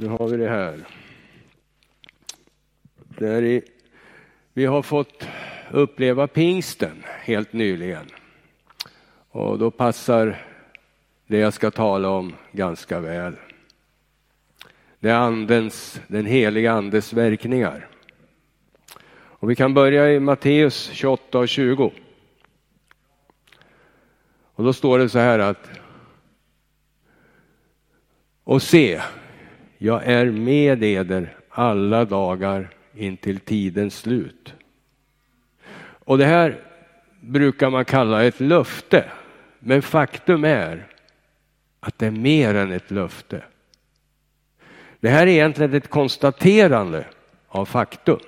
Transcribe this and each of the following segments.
Nu har vi det här. Där i, vi har fått uppleva pingsten helt nyligen. Och då passar det jag ska tala om ganska väl. Det är andens, den heliga andes verkningar. Och vi kan börja i Matteus 28 och 20. Och då står det så här att och se, jag är med eder alla dagar intill tidens slut. Och det här brukar man kalla ett löfte. Men faktum är att det är mer än ett löfte. Det här är egentligen ett konstaterande av faktum.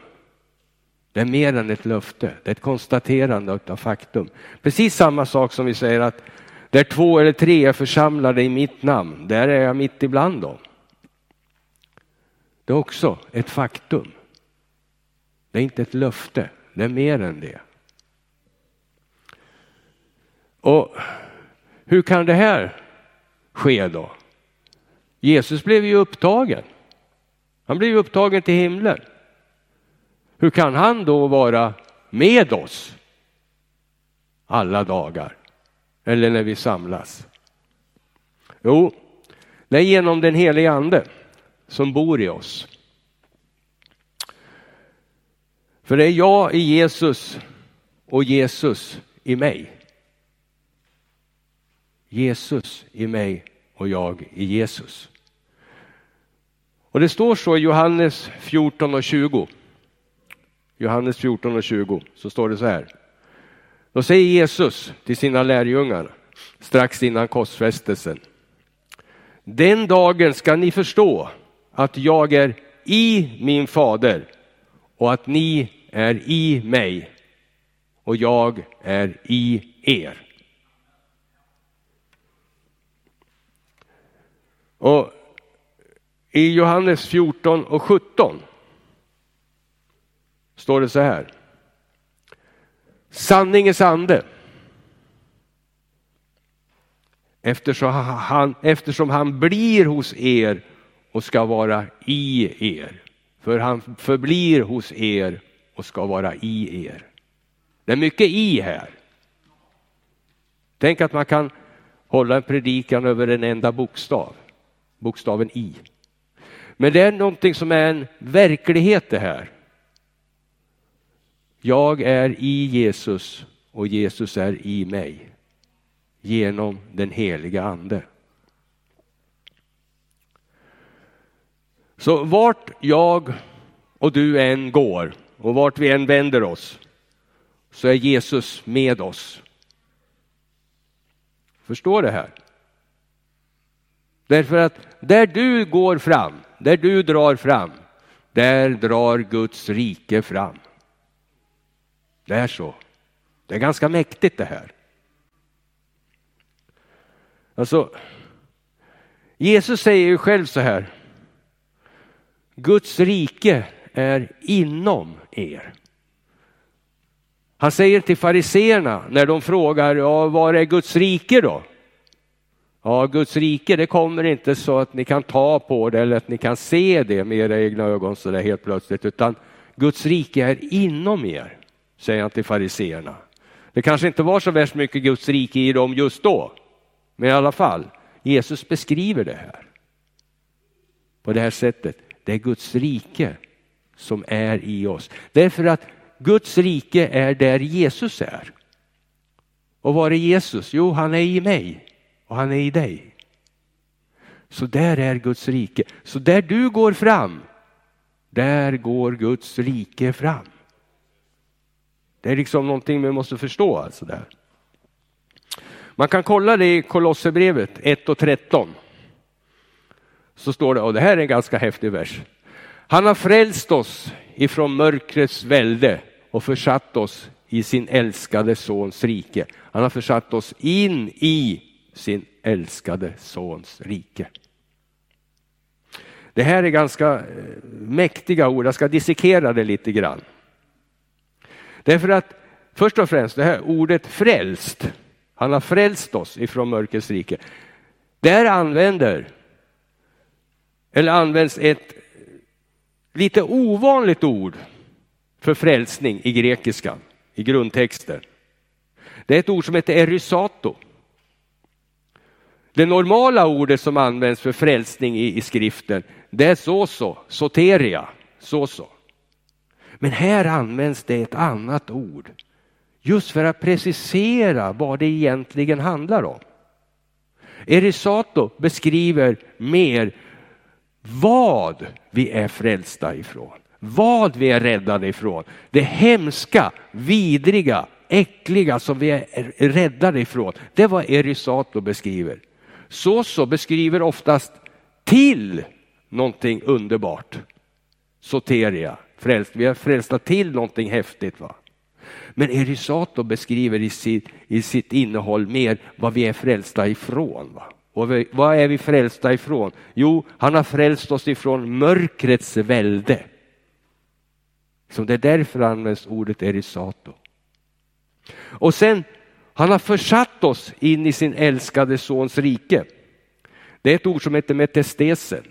Det är mer än ett löfte, det är ett konstaterande av faktum. Precis samma sak som vi säger att där två eller tre är församlade i mitt namn, där är jag mitt ibland dem. Det är också ett faktum. Det är inte ett löfte, det är mer än det. Och hur kan det här ske då? Jesus blev ju upptagen. Han blev upptagen till himlen. Hur kan han då vara med oss alla dagar? Eller när vi samlas? Jo, det är genom den helige ande som bor i oss. För det är jag i Jesus och Jesus i mig. Jesus i mig och jag i Jesus. Och det står så i Johannes 14 och 20. Johannes 14 och 20 så står det så här. Då säger Jesus till sina lärjungar strax innan korsfästelsen. Den dagen ska ni förstå att jag är i min fader och att ni är i mig och jag är i er. Och i Johannes 14 och 17 står det så här. Sanningens ande. Eftersom han, eftersom han blir hos er och ska vara i er. För han förblir hos er och ska vara i er. Det är mycket i här. Tänk att man kan hålla en predikan över en enda bokstav, bokstaven i. Men det är någonting som är en verklighet det här. Jag är i Jesus och Jesus är i mig genom den heliga ande. Så vart jag och du än går och vart vi än vänder oss så är Jesus med oss. Förstår det här? Därför att där du går fram, där du drar fram, där drar Guds rike fram. Det är så. Det är ganska mäktigt det här. Alltså, Jesus säger ju själv så här. Guds rike är inom er. Han säger till fariseerna när de frågar, ja, var är Guds rike då? Ja, Guds rike, det kommer inte så att ni kan ta på det eller att ni kan se det med era egna ögon så där helt plötsligt, utan Guds rike är inom er, säger han till fariseerna. Det kanske inte var så värst mycket Guds rike i dem just då, men i alla fall, Jesus beskriver det här på det här sättet. Det är Guds rike som är i oss. Därför att Guds rike är där Jesus är. Och var är Jesus? Jo, han är i mig och han är i dig. Så där är Guds rike. Så där du går fram, där går Guds rike fram. Det är liksom någonting vi måste förstå. Alltså där. Man kan kolla det i Kolosserbrevet 1 och 13. Så står det, och det här är en ganska häftig vers. Han har frälst oss ifrån mörkrets välde och försatt oss i sin älskade sons rike. Han har försatt oss in i sin älskade sons rike. Det här är ganska eh, mäktiga ord, jag ska dissekera det lite grann. Därför att först och främst det här ordet frälst, han har frälst oss ifrån mörkrets rike. Där använder eller används ett lite ovanligt ord för frälsning i grekiskan, i grundtexten. Det är ett ord som heter erysato. Det normala ordet som används för frälsning i, i skriften, det är så soteria, så Men här används det ett annat ord, just för att precisera vad det egentligen handlar om. Erisato beskriver mer vad vi är frälsta ifrån, vad vi är räddade ifrån. Det hemska, vidriga, äckliga som vi är räddade ifrån. Det är vad Erisato beskriver. Soso beskriver oftast till någonting underbart. Soteria, frälst. Vi är frälsta till någonting häftigt. Va? Men Erisato beskriver i sitt, i sitt innehåll mer vad vi är frälsta ifrån. Va? Och vad är vi frälsta ifrån? Jo, han har frälst oss ifrån mörkrets välde. Så det är därför används ordet erisato. Och sen, han har försatt oss in i sin älskade sons rike. Det är ett ord som heter metestesen.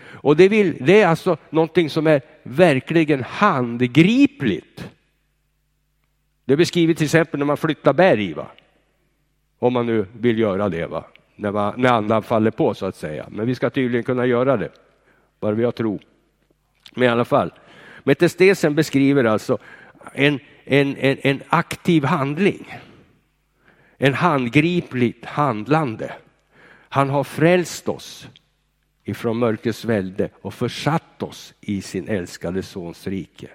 Och det, vill, det är alltså någonting som är verkligen handgripligt. Det beskriver till exempel när man flyttar berg. Va? Om man nu vill göra det. Va? När, man, när andan faller på så att säga. Men vi ska tydligen kunna göra det. Bara vi har tro. Men i alla fall. Metestesen beskriver alltså en, en, en, en aktiv handling. En handgripligt handlande. Han har frälst oss ifrån mörkrets välde och försatt oss i sin älskade sons rike.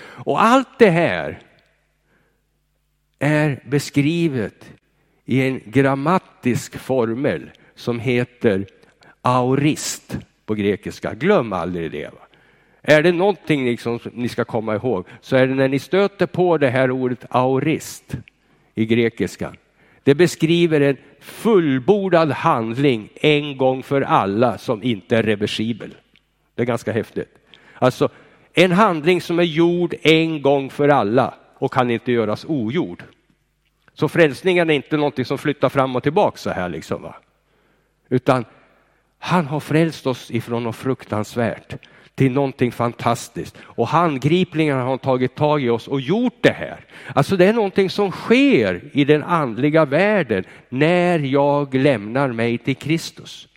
Och allt det här är beskrivet i en grammatisk formel som heter aurist på grekiska. Glöm aldrig det. Va? Är det någonting liksom ni ska komma ihåg så är det när ni stöter på det här ordet aurist i grekiskan. Det beskriver en fullbordad handling en gång för alla som inte är reversibel. Det är ganska häftigt. Alltså en handling som är gjord en gång för alla och kan inte göras ogjord. Så frälsningen är inte någonting som flyttar fram och tillbaka så här liksom. Va? Utan han har frälst oss ifrån något fruktansvärt till någonting fantastiskt. Och handgripligen har han tagit tag i oss och gjort det här. Alltså det är någonting som sker i den andliga världen när jag lämnar mig till Kristus.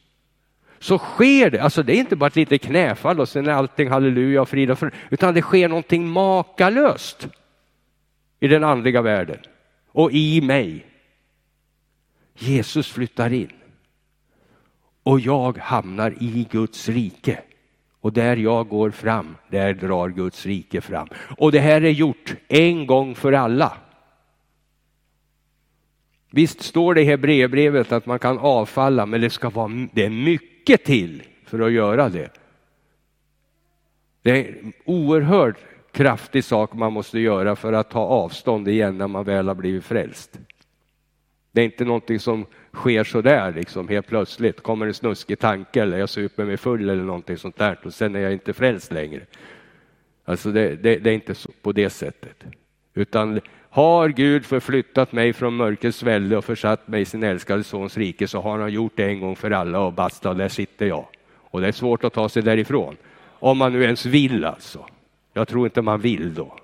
Så sker det, alltså det är inte bara ett litet knäfall och sen är allting halleluja och frid och frid, utan det sker någonting makalöst i den andliga världen och i mig. Jesus flyttar in och jag hamnar i Guds rike. Och där jag går fram, där drar Guds rike fram. Och det här är gjort en gång för alla. Visst står det i Hebreerbrevet att man kan avfalla, men det ska vara det är mycket till för att göra det. Det är oerhört kraftig sak man måste göra för att ta avstånd igen när man väl har blivit frälst. Det är inte någonting som sker sådär liksom helt plötsligt. Kommer en snuskig tanke eller jag super mig full eller någonting sånt där och sen är jag inte frälst längre. Alltså det, det, det är inte på det sättet. Utan har Gud förflyttat mig från mörkrets välde och försatt mig i sin älskade sons rike så har han gjort det en gång för alla och basta, där sitter jag. Och det är svårt att ta sig därifrån. Om man nu ens vill alltså. Jag tror inte man vill då.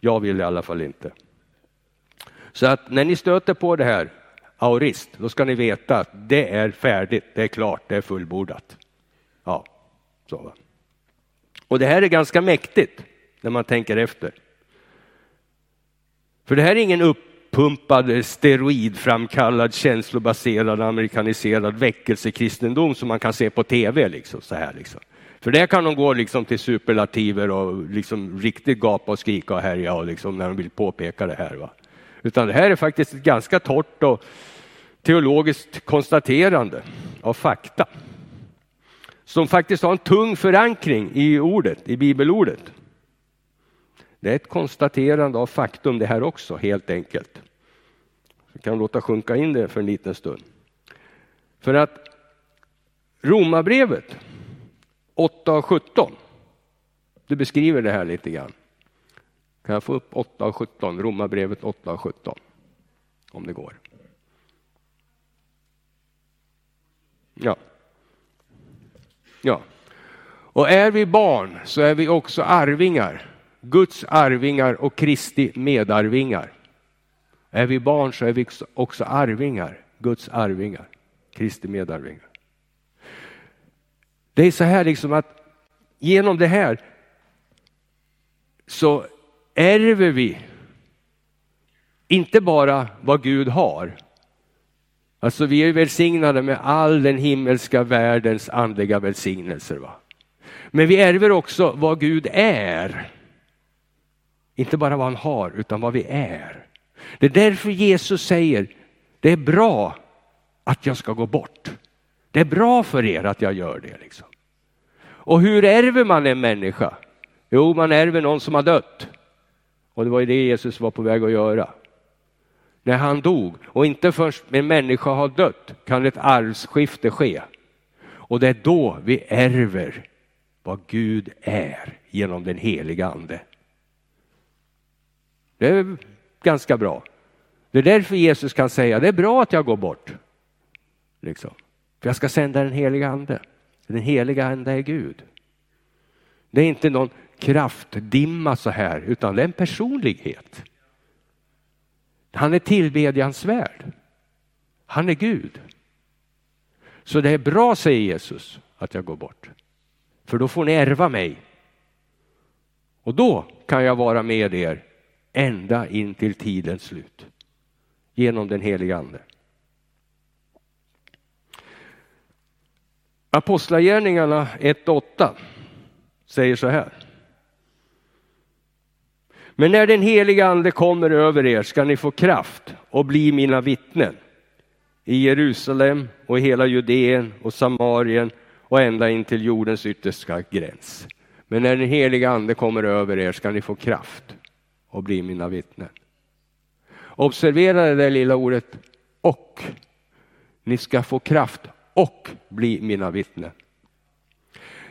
Jag vill i alla fall inte. Så att när ni stöter på det här aurist, då ska ni veta att det är färdigt, det är klart, det är fullbordat. Ja, så. Och det här är ganska mäktigt när man tänker efter. För det här är ingen uppumpad, steroidframkallad, känslobaserad, amerikaniserad väckelsekristendom som man kan se på tv. Liksom, så här, liksom. För där kan de gå liksom till superlativer och liksom riktigt gapa och skrika och härja och liksom när de vill påpeka det här. Va? Utan det här är faktiskt ett ganska torrt och teologiskt konstaterande av fakta. Som faktiskt har en tung förankring i ordet, i bibelordet. Det är ett konstaterande av faktum det här också, helt enkelt. Vi kan låta sjunka in det för en liten stund. För att Romarbrevet 8 och 17, Du beskriver det här lite grann. Kan jag få upp 8 och 17, Romarbrevet 8 och 17, om det går. Ja. Ja, Och är vi barn så är vi också arvingar. Guds arvingar och Kristi medarvingar. Är vi barn så är vi också arvingar, Guds arvingar, Kristi medarvingar. Det är så här liksom att genom det här så ärver vi inte bara vad Gud har. Alltså vi är välsignade med all den himmelska världens andliga välsignelser. Va? Men vi ärver också vad Gud är. Inte bara vad han har, utan vad vi är. Det är därför Jesus säger, det är bra att jag ska gå bort. Det är bra för er att jag gör det. Liksom. Och hur ärver man en människa? Jo, man ärver någon som har dött. Och det var ju det Jesus var på väg att göra. När han dog, och inte först en människa har dött kan ett arvsskifte ske. Och det är då vi ärver vad Gud är genom den heliga ande. Det är ganska bra. Det är därför Jesus kan säga, det är bra att jag går bort. Liksom. För jag ska sända den heliga ande. Den heliga ande är Gud. Det är inte någon kraftdimma så här, utan det är en personlighet. Han är tillbedjansvärd. Han är Gud. Så det är bra, säger Jesus, att jag går bort. För då får ni ärva mig. Och då kan jag vara med er ända in till tidens slut. Genom den heliga ande. Apostlagärningarna 1.8 säger så här. Men när den heliga ande kommer över er ska ni få kraft och bli mina vittnen i Jerusalem och hela Judeen och Samarien och ända in till jordens yttersta gräns. Men när den heliga ande kommer över er ska ni få kraft och bli mina vittnen. Observera det där lilla ordet och. Ni ska få kraft och bli mina vittnen.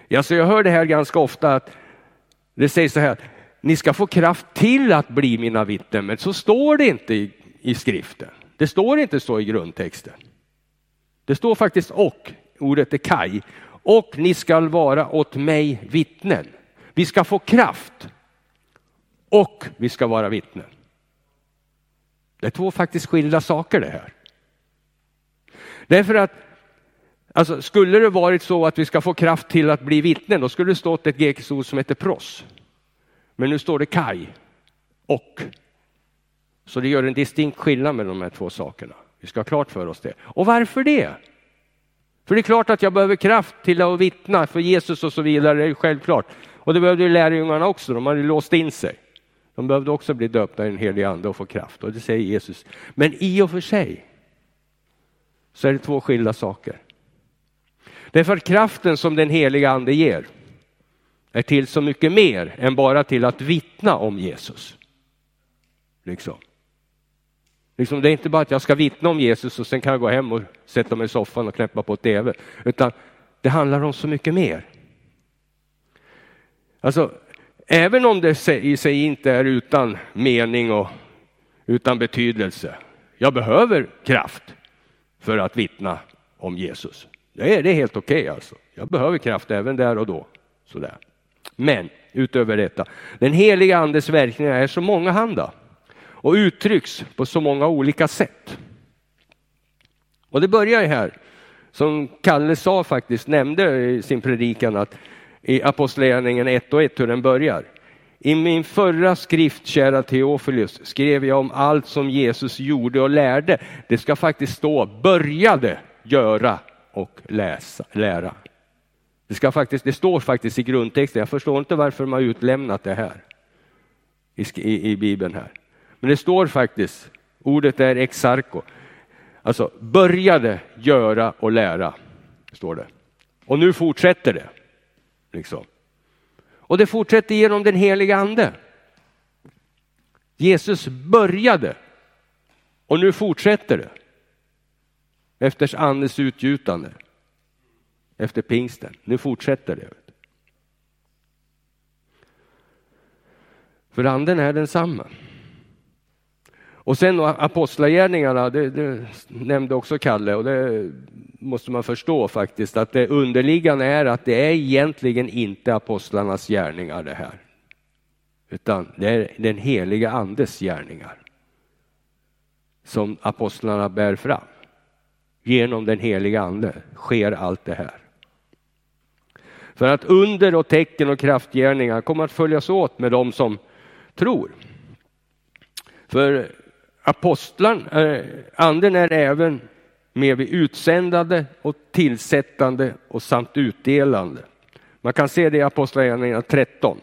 Ja, så jag hör det här ganska ofta att det sägs så här, ni ska få kraft till att bli mina vittnen, men så står det inte i, i skriften. Det står inte så i grundtexten. Det står faktiskt och, ordet är kaj, och ni skall vara åt mig vittnen. Vi ska få kraft och vi ska vara vittnen. Det är två faktiskt skilda saker det här. Därför att alltså, skulle det varit så att vi ska få kraft till att bli vittnen, då skulle det stått ett grekiskt ord som heter pros. Men nu står det kaj och. Så det gör en distinkt skillnad mellan de här två sakerna. Vi ska ha klart för oss det. Och varför det? För det är klart att jag behöver kraft till att vittna för Jesus och så vidare, det är självklart. Och det behövde ju lärjungarna också, de hade låst in sig. De behövde också bli döpta i den helige ande och få kraft och det säger Jesus. Men i och för sig så är det två skilda saker. Därför att kraften som den heliga ande ger är till så mycket mer än bara till att vittna om Jesus. Liksom. Liksom, det är inte bara att jag ska vittna om Jesus och sen kan jag gå hem och sätta mig i soffan och knäppa på tv, utan det handlar om så mycket mer. Alltså, även om det i sig inte är utan mening och utan betydelse. Jag behöver kraft för att vittna om Jesus. Det är, det är helt okej okay alltså. Jag behöver kraft även där och då. Sådär. Men utöver detta, den heliga andes verkningar är så mångahanda och uttrycks på så många olika sätt. Och det börjar ju här, som Kalle sa faktiskt, nämnde i sin predikan att i Apostlagärningarna 1 och 1 hur den börjar. I min förra skrift, kära Teofilus, skrev jag om allt som Jesus gjorde och lärde. Det ska faktiskt stå började göra och läsa, lära. Det, ska faktiskt, det står faktiskt i grundtexten, jag förstår inte varför de har utlämnat det här i, i, i Bibeln här. Men det står faktiskt, ordet är exarko, alltså började göra och lära, står det. Och nu fortsätter det. Liksom. Och det fortsätter genom den heliga ande. Jesus började och nu fortsätter det. Efter Andens utgjutande. Efter pingsten. Nu fortsätter det. För anden är densamma. Och sen apostlagärningarna, det, det nämnde också Kalle och det måste man förstå faktiskt att det underliggande är att det är egentligen inte apostlarnas gärningar det här. Utan det är den heliga andes gärningar som apostlarna bär fram. Genom den heliga ande sker allt det här. För att under och tecken och kraftgärningar kommer att följas åt med dem som tror. För apostlan, äh, eh, anden är även med vid utsändande och tillsättande och samt utdelande. Man kan se det i Apostlagärningarna 13.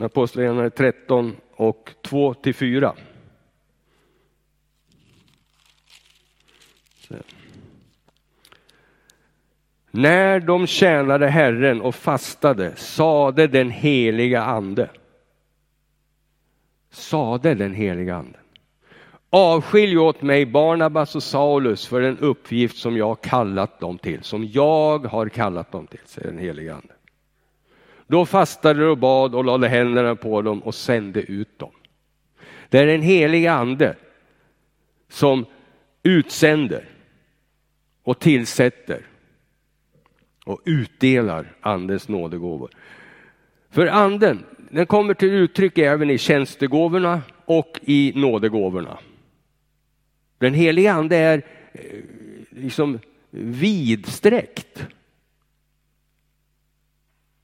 Apostlagärningarna 13 och 2 till 4. När de tjänade Herren och fastade sade den heliga ande. Sade den heliga ande. Avskilj åt mig Barnabas och Saulus för den uppgift som jag kallat dem till, som jag har kallat dem till, säger den heliga ande. Då fastade och bad och lade händerna på dem och sände ut dem. Det är den helige ande som utsänder och tillsätter och utdelar andens nådegåvor. För anden, den kommer till uttryck även i tjänstegåvorna och i nådegåvorna. Den heliga ande är eh, liksom vidsträckt.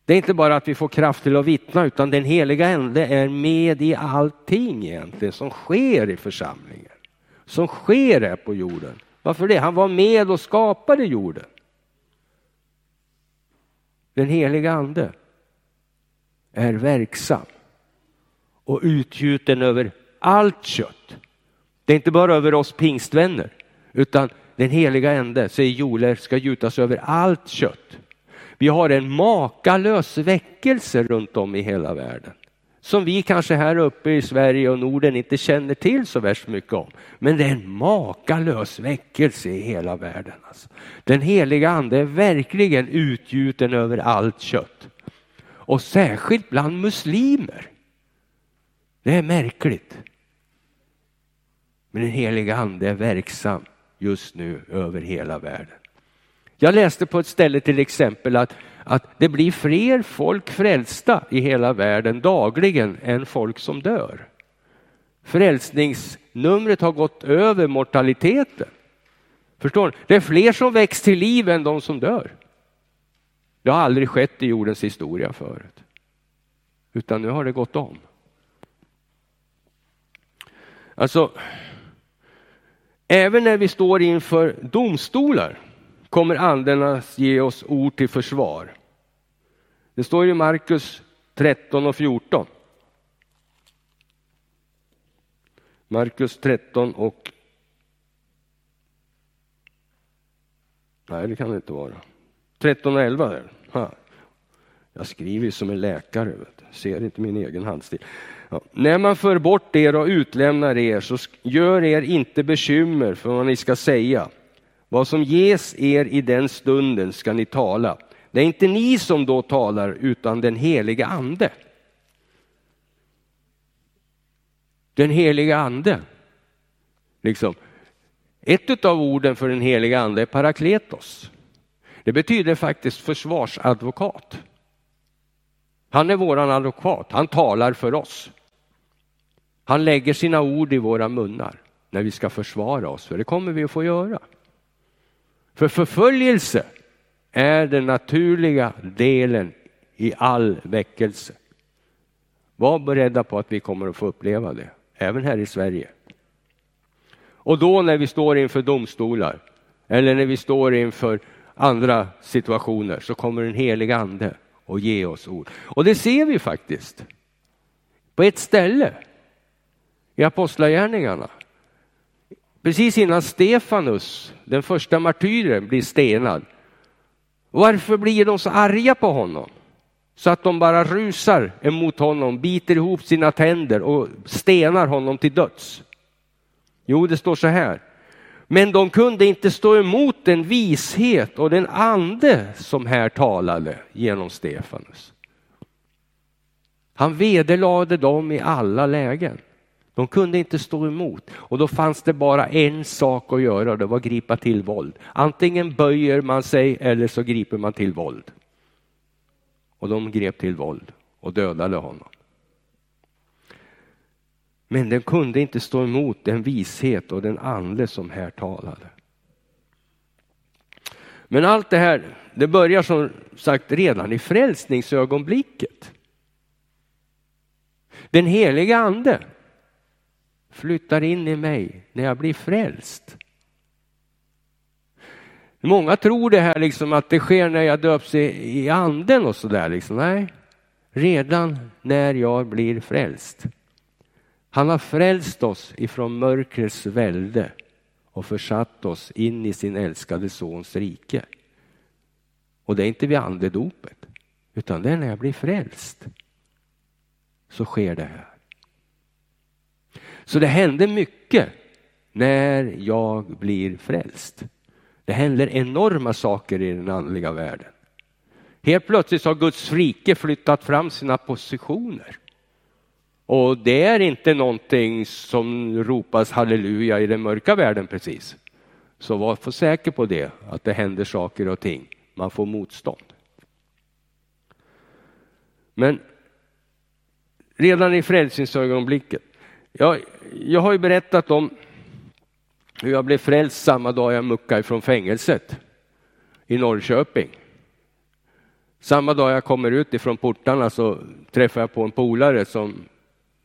Det är inte bara att vi får kraft till att vittna utan den heliga ande är med i allting egentligen som sker i församlingen. Som sker här på jorden. Varför det? Han var med och skapade jorden. Den heliga ande är verksam och utgjuten över allt kött. Det är inte bara över oss pingstvänner utan den heliga ande, säger Joler, ska gjutas över allt kött. Vi har en makalös väckelse runt om i hela världen. Som vi kanske här uppe i Sverige och Norden inte känner till så värst mycket om. Men det är en makalös väckelse i hela världen. Alltså. Den heliga ande är verkligen utgjuten över allt kött. Och särskilt bland muslimer. Det är märkligt. Men den heliga ande är verksam just nu över hela världen. Jag läste på ett ställe till exempel att, att det blir fler folk frälsta i hela världen dagligen än folk som dör. Frälsningsnumret har gått över mortaliteten. Förstår ni? Det är fler som väcks till liv än de som dör. Det har aldrig skett i jordens historia förut. Utan nu har det gått om. Alltså, även när vi står inför domstolar kommer anden att ge oss ord till försvar. Det står i Markus 13 och 14. Markus 13 och... Nej, det kan det inte vara. 13 och 11. Där. Ha. Jag skriver ju som en läkare, vet ser inte min egen handstil. Ja. När man för bort er och utlämnar er så gör er inte bekymmer för vad ni ska säga. Vad som ges er i den stunden ska ni tala. Det är inte ni som då talar utan den heliga ande. Den heliga ande. Liksom. Ett av orden för den heliga ande är parakletos. Det betyder faktiskt försvarsadvokat. Han är våran advokat, han talar för oss. Han lägger sina ord i våra munnar när vi ska försvara oss, för det kommer vi att få göra. För förföljelse är den naturliga delen i all väckelse. Var beredda på att vi kommer att få uppleva det, även här i Sverige. Och då när vi står inför domstolar eller när vi står inför andra situationer så kommer den heliga ande och ge oss ord. Och det ser vi faktiskt på ett ställe i Apostlagärningarna. Precis innan Stefanus, den första martyren, blir stenad. Varför blir de så arga på honom? Så att de bara rusar emot honom, biter ihop sina tänder och stenar honom till döds. Jo, det står så här. Men de kunde inte stå emot den vishet och den ande som här talade genom Stefanus. Han vederlade dem i alla lägen. De kunde inte stå emot och då fanns det bara en sak att göra och det var att gripa till våld. Antingen böjer man sig eller så griper man till våld. Och de grep till våld och dödade honom. Men den kunde inte stå emot den vishet och den ande som här talade. Men allt det här, det börjar som sagt redan i frälsningsögonblicket. Den heliga ande flyttar in i mig när jag blir frälst. Många tror det här liksom att det sker när jag döps i, i anden och sådär. Liksom. Nej, redan när jag blir frälst. Han har frälst oss ifrån mörkrets välde och försatt oss in i sin älskade sons rike. Och det är inte vid andedopet, utan det är när jag blir frälst. Så sker det här. Så det händer mycket när jag blir frälst. Det händer enorma saker i den andliga världen. Helt plötsligt har Guds rike flyttat fram sina positioner. Och det är inte någonting som ropas halleluja i den mörka världen precis. Så var för säker på det, att det händer saker och ting. Man får motstånd. Men redan i frälsningsögonblicket. Jag, jag har ju berättat om hur jag blev frälst samma dag jag muckade från fängelset i Norrköping. Samma dag jag kommer ut ifrån portarna så träffar jag på en polare som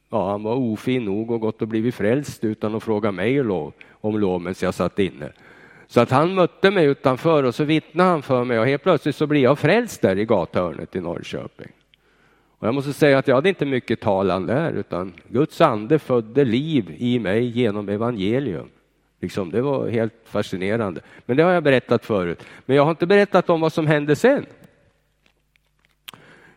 ja, han var ofin nog och gått och blivit frälst utan att fråga mig om lov medan jag satt inne. Så att han mötte mig utanför och så vittnade han för mig och helt plötsligt så blir jag frälst där i gathörnet i Norrköping. Och jag måste säga att jag hade inte mycket talan där utan Guds ande födde liv i mig genom evangelium. Liksom, det var helt fascinerande. Men det har jag berättat förut. Men jag har inte berättat om vad som hände sen.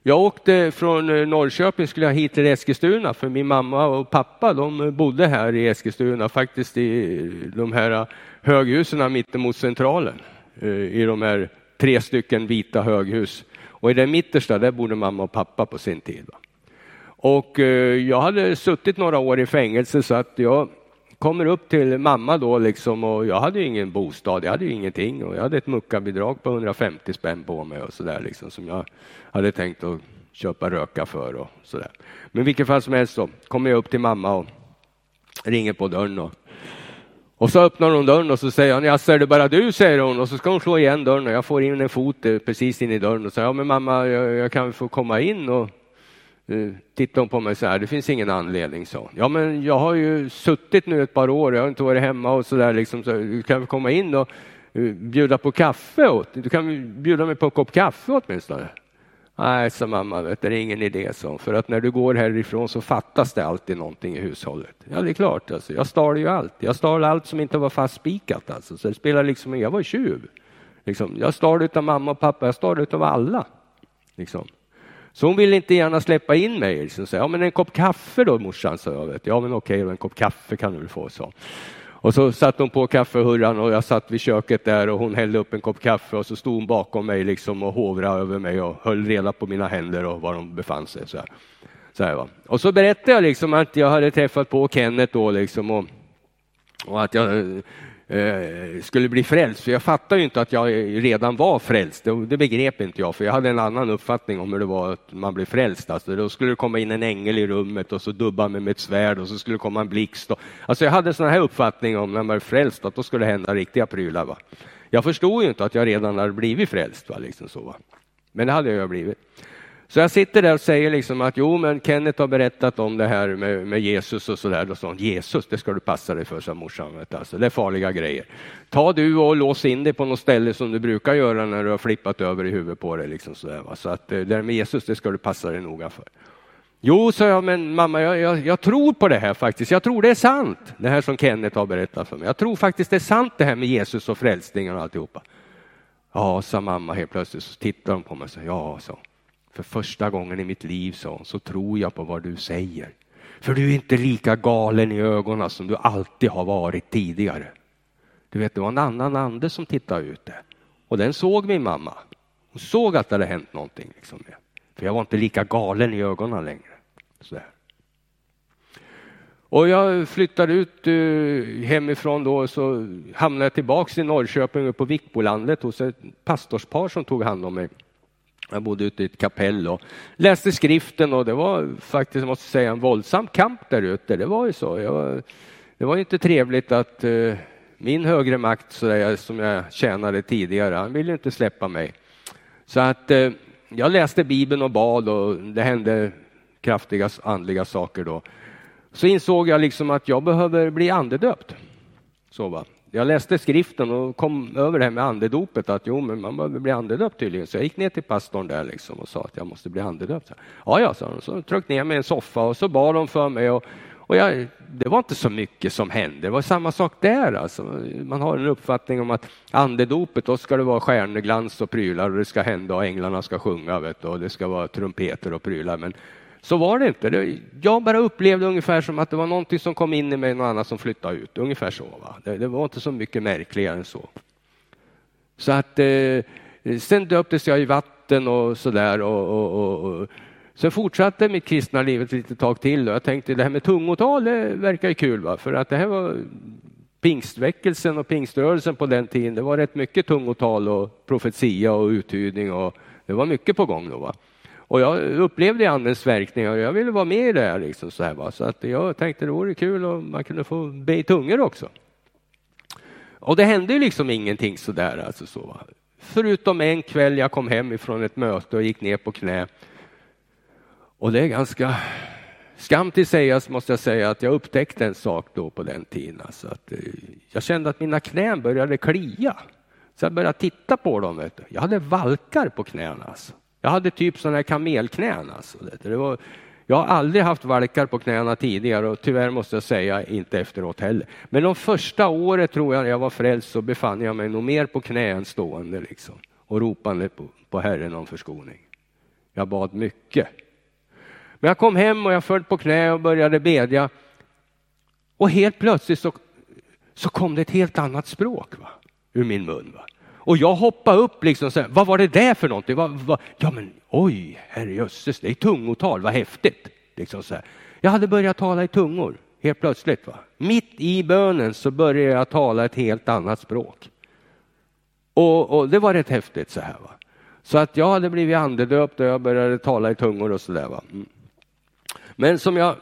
Jag åkte från eh, Norrköping skulle jag hit till Eskilstuna för min mamma och pappa de bodde här i Eskilstuna faktiskt i de här eh, höghusen mittemot centralen. Eh, I de här tre stycken vita höghus. Och i den mittersta där bodde mamma och pappa på sin tid. Och eh, jag hade suttit några år i fängelse så att jag kommer upp till mamma då liksom och jag hade ju ingen bostad, jag hade ju ingenting och jag hade ett muckabidrag på 150 spänn på mig och sådär liksom som jag hade tänkt att köpa röka för och sådär. Men vilket fall som helst så kommer jag upp till mamma och ringer på dörren och, och så öppnar hon dörren och så säger hon, jaså är det bara du, säger hon och så ska hon slå igen dörren och jag får in en fot eh, precis in i dörren och säger, ja men mamma jag, jag kan få komma in och Eh, tittade hon på mig så här, det finns ingen anledning, så. Ja, men jag har ju suttit nu ett par år, jag har inte varit hemma och så där liksom, så du kan väl komma in och uh, bjuda på kaffe åt, du kan bjuda mig på en kopp kaffe åtminstone. Nej, sa mamma, vet, det är ingen idé, så. för att när du går härifrån så fattas det alltid någonting i hushållet. Ja, det är klart, alltså. jag stal ju allt. Jag stal allt som inte var fastspikat, alltså. så det spelar liksom jag var tjuv. Liksom. Jag stal av mamma och pappa, jag stal av alla. Liksom. Så hon ville inte gärna släppa in mig. Liksom. Så, ja, men en kopp kaffe då morsan, sa jag. Vet. Ja men okej, en kopp kaffe kan du väl få, så. Och så satte hon på kaffehurran och jag satt vid köket där och hon hällde upp en kopp kaffe och så stod hon bakom mig liksom och hovrade över mig och höll reda på mina händer och var de befann sig. Så här. Så här, va. Och så berättade jag liksom att jag hade träffat på Kenneth då liksom och, och att jag Eh, skulle bli frälst. För jag fattade ju inte att jag redan var frälst. Det, det begrep inte jag, för jag hade en annan uppfattning om hur det var att man blev frälst. Alltså, då skulle det komma in en ängel i rummet och så dubba mig med ett svärd och så skulle det komma en blixt. Och, alltså jag hade en sån här uppfattning om när man blir frälst, att då skulle det hända riktiga prylar. Va? Jag förstod ju inte att jag redan hade blivit frälst. Va? Liksom så, va? Men det hade jag blivit. Så jag sitter där och säger liksom att jo, men Kenneth har berättat om det här med, med Jesus och så där. Då sa hon, Jesus, det ska du passa dig för, sa morsan. Alltså, det är farliga grejer. Ta du och lås in dig på något ställe som du brukar göra när du har flippat över i huvudet på dig. Liksom så, där, va? så att eh, det där med Jesus, det ska du passa dig noga för. Jo, sa jag, men mamma, jag, jag, jag, tror på det här faktiskt. Jag tror det är sant, det här som Kenneth har berättat för mig. Jag tror faktiskt det är sant det här med Jesus och frälsningen och alltihopa. Ja, sa mamma helt plötsligt, så tittar hon på mig och sa, ja, så. För första gången i mitt liv, sa så tror jag på vad du säger. För du är inte lika galen i ögonen som du alltid har varit tidigare. Du vet, det var en annan ande som tittade ut där. Och den såg min mamma. Hon såg att det hade hänt någonting. Liksom. För jag var inte lika galen i ögonen längre. Så Och jag flyttade ut eh, hemifrån då så hamnade jag tillbaks i Norrköping på Vikbolandet hos ett pastorspar som tog hand om mig. Jag bodde ute i ett kapell och läste skriften och det var faktiskt, måste säga, en våldsam kamp där ute. Det var ju så. Jag, det var inte trevligt att uh, min högre makt så där, som jag tjänade tidigare, han ville inte släppa mig. Så att uh, jag läste Bibeln och bad och det hände kraftiga andliga saker då. Så insåg jag liksom att jag behöver bli andedöpt. Så va. Jag läste skriften och kom över det här med andedopet, att jo, men man behöver bli andedöpt tydligen. Så jag gick ner till pastorn där liksom och sa att jag måste bli andedöpt. Ja, ja, sa de. Så tryckte ner mig i en soffa och så bad de för mig. Och, och jag, det var inte så mycket som hände. Det var samma sak där. Alltså. Man har en uppfattning om att andedopet, då ska det vara stjärneglans och prylar och det ska hända och änglarna ska sjunga vet du, och det ska vara trumpeter och prylar. Men så var det inte. Jag bara upplevde ungefär som att det var någonting som kom in i mig, något annat som flyttade ut. Ungefär så. Va? Det, det var inte så mycket märkligare än så. Så att eh, sen döptes jag i vatten och sådär. Och, och, och, och, Sen fortsatte mitt kristna liv ett litet tag till. Och jag tänkte det här med tungotal det verkar ju kul. Va? För att det här var pingstväckelsen och pingströrelsen på den tiden. Det var rätt mycket tungotal och profetia och uthyrning Och det var mycket på gång då. Va? Och jag upplevde andens verkningar och jag ville vara med i det här. Liksom så, här va? så att jag tänkte det vore kul om man kunde få be i tungor också. Och det hände ju liksom ingenting sådär. Alltså så, va? Förutom en kväll jag kom hem ifrån ett möte och gick ner på knä. Och det är ganska skam till sägas måste jag säga att jag upptäckte en sak då på den tiden. Alltså att eh, jag kände att mina knän började klia. Så jag började titta på dem. Vet du. Jag hade valkar på knäna. Alltså. Jag hade typ sådana här kamelknän. Alltså. Det var, jag har aldrig haft valkar på knäna tidigare och tyvärr måste jag säga inte efteråt heller. Men de första året tror jag jag var frälst så befann jag mig nog mer på knä än stående liksom. och ropande på, på Herren om förskoning. Jag bad mycket. Men jag kom hem och jag föll på knä och började bedja. Och helt plötsligt så, så kom det ett helt annat språk va? ur min mun. Va? Och jag hoppade upp liksom, så här, vad var det där för någonting? Vad, vad? Ja men oj, herrejösses, det är tungotal, vad häftigt. Liksom så här. Jag hade börjat tala i tungor helt plötsligt. Va? Mitt i bönen så började jag tala ett helt annat språk. Och, och det var rätt häftigt så här. Va? Så att jag hade blivit andedöpt och jag började tala i tungor och så där. Va? Mm. Men som jag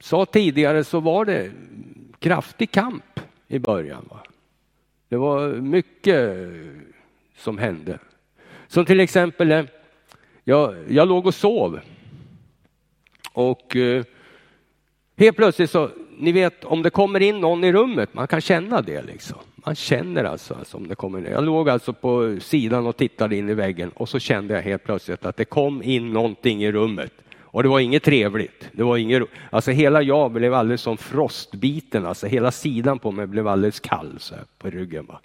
sa tidigare så var det kraftig kamp i början. Va? Det var mycket som hände. Som till exempel, eh, jag, jag låg och sov. Och eh, helt plötsligt så, ni vet om det kommer in någon i rummet, man kan känna det liksom. Man känner alltså, alltså om det kommer in. Jag låg alltså på sidan och tittade in i väggen och så kände jag helt plötsligt att det kom in någonting i rummet. Och det var inget trevligt. Det var inget, alltså hela jag blev alldeles som frostbiten, alltså hela sidan på mig blev alldeles kall så här, på ryggen. Va?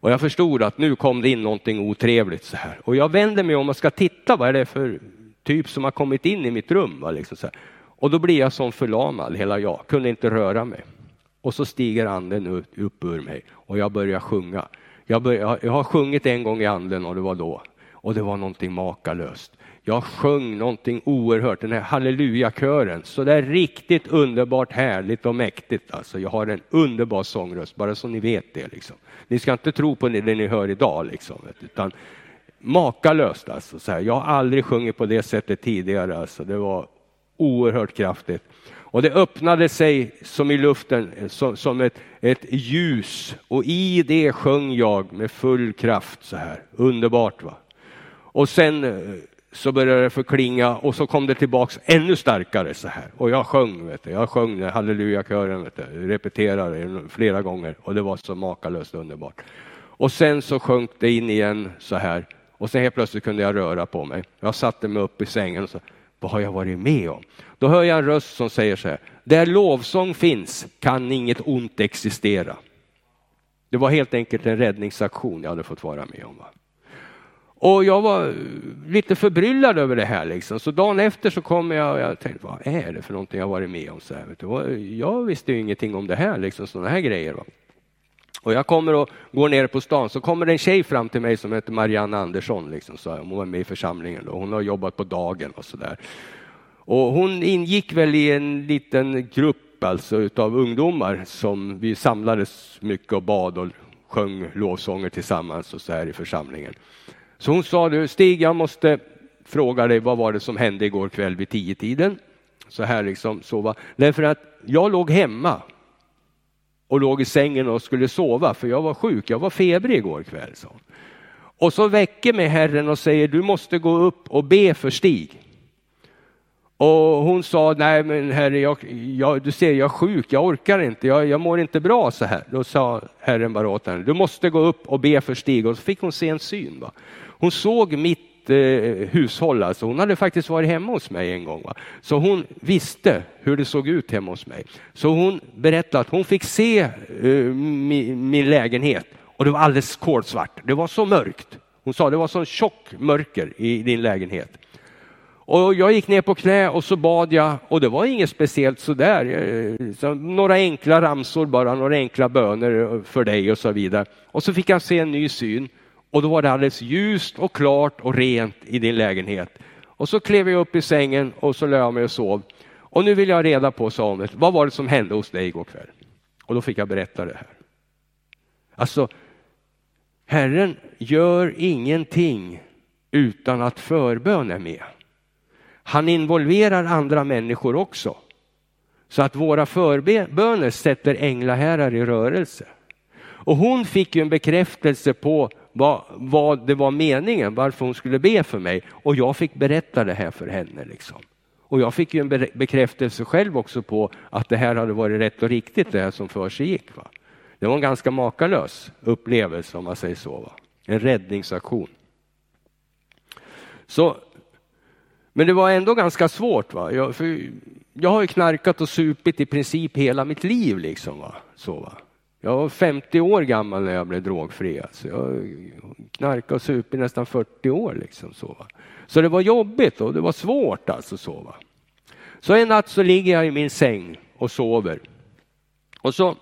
Och jag förstod att nu kom det in någonting otrevligt så här. Och jag vänder mig om och ska titta, vad är det för typ som har kommit in i mitt rum? Va? Liksom så här. Och då blir jag som förlamad, hela jag, kunde inte röra mig. Och så stiger anden upp ur mig och jag börjar sjunga. Jag, börjar, jag har sjungit en gång i anden och det var då. Och det var någonting makalöst. Jag sjöng någonting oerhört, den här hallelujakören. Så det är riktigt underbart härligt och mäktigt. Alltså, jag har en underbar sångröst, bara så ni vet det. Liksom. Ni ska inte tro på det ni hör idag, liksom, utan makalöst. Alltså, så här. Jag har aldrig sjungit på det sättet tidigare. Alltså. Det var oerhört kraftigt. Och det öppnade sig som i luften, som, som ett, ett ljus. Och i det sjöng jag med full kraft så här. Underbart va. Och sen eh, så började det förklinga och så kom det tillbaks ännu starkare så här. Och jag sjöng, vet du. jag sjöng hallelujakören, vet du. repeterade flera gånger och det var så makalöst underbart. Och sen så sjönk det in igen så här och sen helt plötsligt kunde jag röra på mig. Jag satte mig upp i sängen och sa, vad har jag varit med om? Då hör jag en röst som säger så här, där lovsång finns kan inget ont existera. Det var helt enkelt en räddningsaktion jag hade fått vara med om. Va? Och jag var eh, lite förbryllad över det här. Liksom. Så dagen efter så kom jag och jag tänkte, vad är det för någonting jag varit med om? Så här, eh, jag visste ju ingenting om det här, liksom, sådana här grejer. Va? Och jag kommer och går ner på stan, så kommer det en tjej fram till mig som heter Marianne Andersson. Liksom, så hon var med i församlingen, då. hon har jobbat på dagen och sådär. Och hon ingick väl i en liten grupp alltså utav ungdomar som vi samlades mycket och bad och sjöng lovsånger tillsammans och så här i församlingen. Så hon sa du Stig, jag måste fråga dig vad var det som hände igår kväll vid tio tiden? Så här liksom sova. Därför att jag låg hemma och låg i sängen och skulle sova för jag var sjuk. Jag var febrig igår kväll. Så. Och så väcker mig Herren och säger du måste gå upp och be för Stig. Och hon sa, nej men herre, jag, jag, du ser jag är sjuk, jag orkar inte, jag, jag mår inte bra så här. Då sa Herren bara åt henne, du måste gå upp och be för Stig. Och så fick hon se en syn. Va? Hon såg mitt eh, hushåll, alltså. hon hade faktiskt varit hemma hos mig en gång. Va? Så hon visste hur det såg ut hemma hos mig. Så hon berättade att hon fick se eh, min, min lägenhet och det var alldeles kolsvart. Det var så mörkt. Hon sa det var sån tjock mörker i din lägenhet. Och jag gick ner på knä och så bad jag och det var inget speciellt sådär. Eh, så några enkla ramsor bara, några enkla böner för dig och så vidare. Och så fick jag se en ny syn och då var det alldeles ljust och klart och rent i din lägenhet. Och så klev jag upp i sängen och så lade jag mig och sov. Och nu vill jag reda på, sa hon, vad var det som hände hos dig igår kväll? Och då fick jag berätta det här. Alltså, Herren gör ingenting utan att förbön är med. Han involverar andra människor också. Så att våra förböner sätter änglaherrar i rörelse. Och hon fick ju en bekräftelse på vad, vad, det var meningen, varför hon skulle be för mig. Och jag fick berätta det här för henne. Liksom. Och jag fick ju en bekräftelse själv också på att det här hade varit rätt och riktigt det här som för sig gick. Va? Det var en ganska makalös upplevelse om man säger så. Va? En räddningsaktion. Så men det var ändå ganska svårt. Va? Jag, jag har ju knarkat och supit i princip hela mitt liv. Liksom, va? Så, va? Jag var 50 år gammal när jag blev drogfri. Alltså. Jag knarkade och supit nästan 40 år. Liksom, så, va? så det var jobbigt och det var svårt. Alltså, så, va? så en natt så ligger jag i min säng och sover. Och så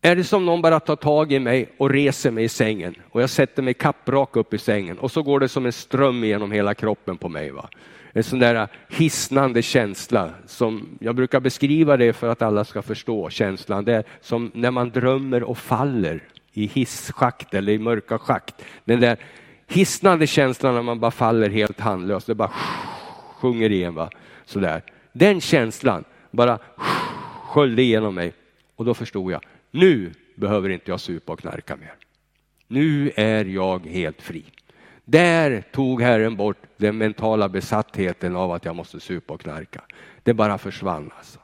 är det som någon bara tar tag i mig och reser mig i sängen och jag sätter mig kapprak upp i sängen och så går det som en ström genom hela kroppen på mig. Va? En sån där äh, hisnande känsla som jag brukar beskriva det för att alla ska förstå känslan. Det är som när man drömmer och faller i hisschakt eller i mörka schakt. Den där hisnande känslan när man bara faller helt handlöst. Det bara sjunger igen. Va? Sådär. Den känslan bara sköljde igenom mig och då förstod jag nu behöver inte jag supa och knarka mer. Nu är jag helt fri. Där tog Herren bort den mentala besattheten av att jag måste supa och knarka. Det bara försvann alltså.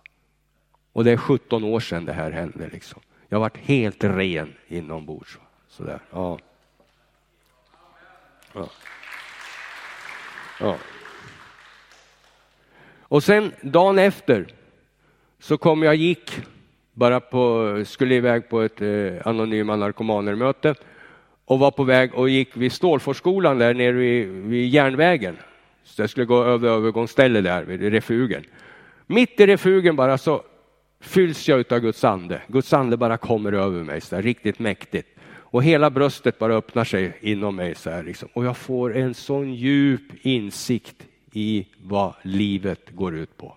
Och det är 17 år sedan det här hände. Liksom. Jag har varit helt ren inombords. Sådär. Ja. Ja. ja. Och sen dagen efter så kom jag gick bara på, skulle iväg på ett eh, anonyma narkomaner-möte och var på väg och gick vid Stålforsskolan där nere vid, vid järnvägen. Så jag skulle gå över övergångsstället där vid refugen. Mitt i refugen bara så fylls jag av Guds ande. Guds ande bara kommer över mig så där, riktigt mäktigt. Och hela bröstet bara öppnar sig inom mig så här liksom. Och jag får en sån djup insikt i vad livet går ut på.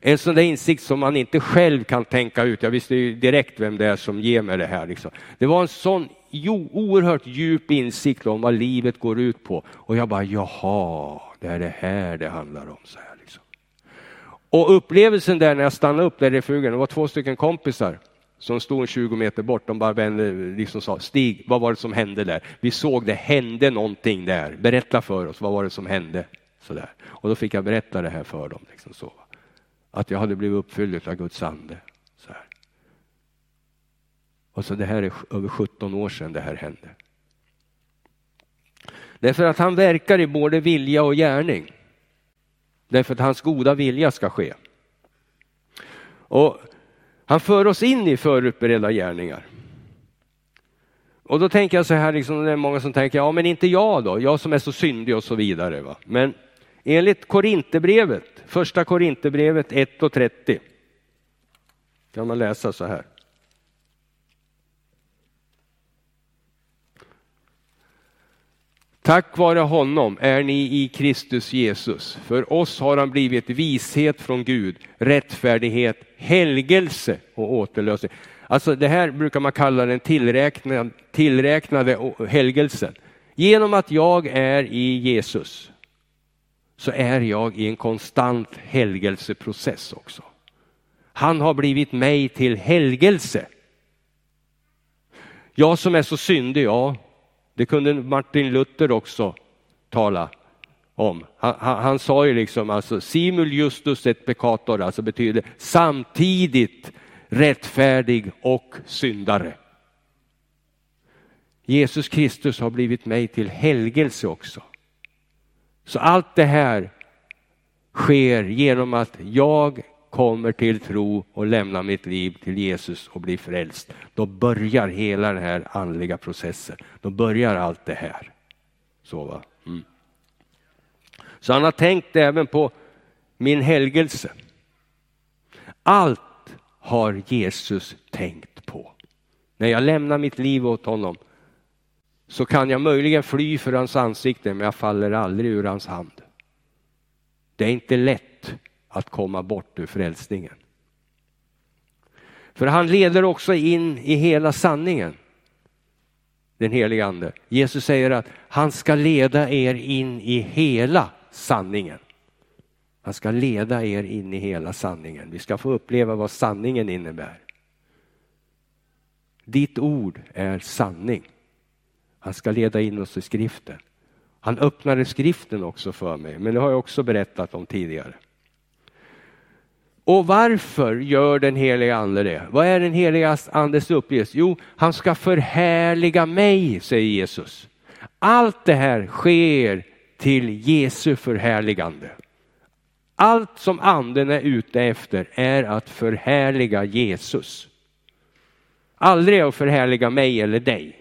En sån där insikt som man inte själv kan tänka ut. Jag visste ju direkt vem det är som ger mig det här. Liksom. Det var en sån jo, oerhört djup insikt om vad livet går ut på. Och jag bara, jaha, det är det här det handlar om. Så här, liksom. Och upplevelsen där när jag stannade upp där i refugen, det var två stycken kompisar som stod 20 meter bort. De bara vände, liksom sa, Stig, vad var det som hände där? Vi såg det hände någonting där. Berätta för oss, vad var det som hände? Så där. Och då fick jag berätta det här för dem. Liksom så att jag hade blivit uppfylld av Guds ande. Alltså det här är över 17 år sedan det här hände. Därför att han verkar i både vilja och gärning. Därför att hans goda vilja ska ske. Och han för oss in i förutberedda gärningar. Och då tänker jag så här, liksom, det är många som tänker, ja men inte jag då, jag som är så syndig och så vidare. Va? Men Enligt Korinthierbrevet, första Korinthierbrevet 1 och 30 kan man läsa så här. Tack vare honom är ni i Kristus Jesus. För oss har han blivit vishet från Gud, rättfärdighet, helgelse och återlösning. Alltså det här brukar man kalla den tillräknade, tillräknade helgelsen. Genom att jag är i Jesus så är jag i en konstant helgelseprocess också. Han har blivit mig till helgelse. Jag som är så syndig, ja, det kunde Martin Luther också tala om. Han, han, han sa ju liksom alltså simul justus et peccator, alltså betyder samtidigt rättfärdig och syndare. Jesus Kristus har blivit mig till helgelse också. Så allt det här sker genom att jag kommer till tro och lämnar mitt liv till Jesus och blir frälst. Då börjar hela den här andliga processen. Då börjar allt det här. Så, va? Mm. Så han har tänkt även på min helgelse. Allt har Jesus tänkt på. När jag lämnar mitt liv åt honom så kan jag möjligen fly för hans ansikte men jag faller aldrig ur hans hand. Det är inte lätt att komma bort ur frälsningen. För han leder också in i hela sanningen. Den helige ande. Jesus säger att han ska leda er in i hela sanningen. Han ska leda er in i hela sanningen. Vi ska få uppleva vad sanningen innebär. Ditt ord är sanning. Han ska leda in oss i skriften. Han öppnade skriften också för mig, men det har jag också berättat om tidigare. Och varför gör den heliga ande det? Vad är den heliga andes uppgift? Jo, han ska förhärliga mig, säger Jesus. Allt det här sker till Jesu förhärligande. Allt som anden är ute efter är att förhärliga Jesus. Aldrig att förhärliga mig eller dig,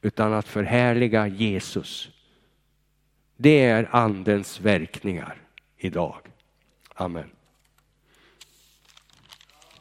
utan att förhärliga Jesus. Det är andens verkningar idag. Amen.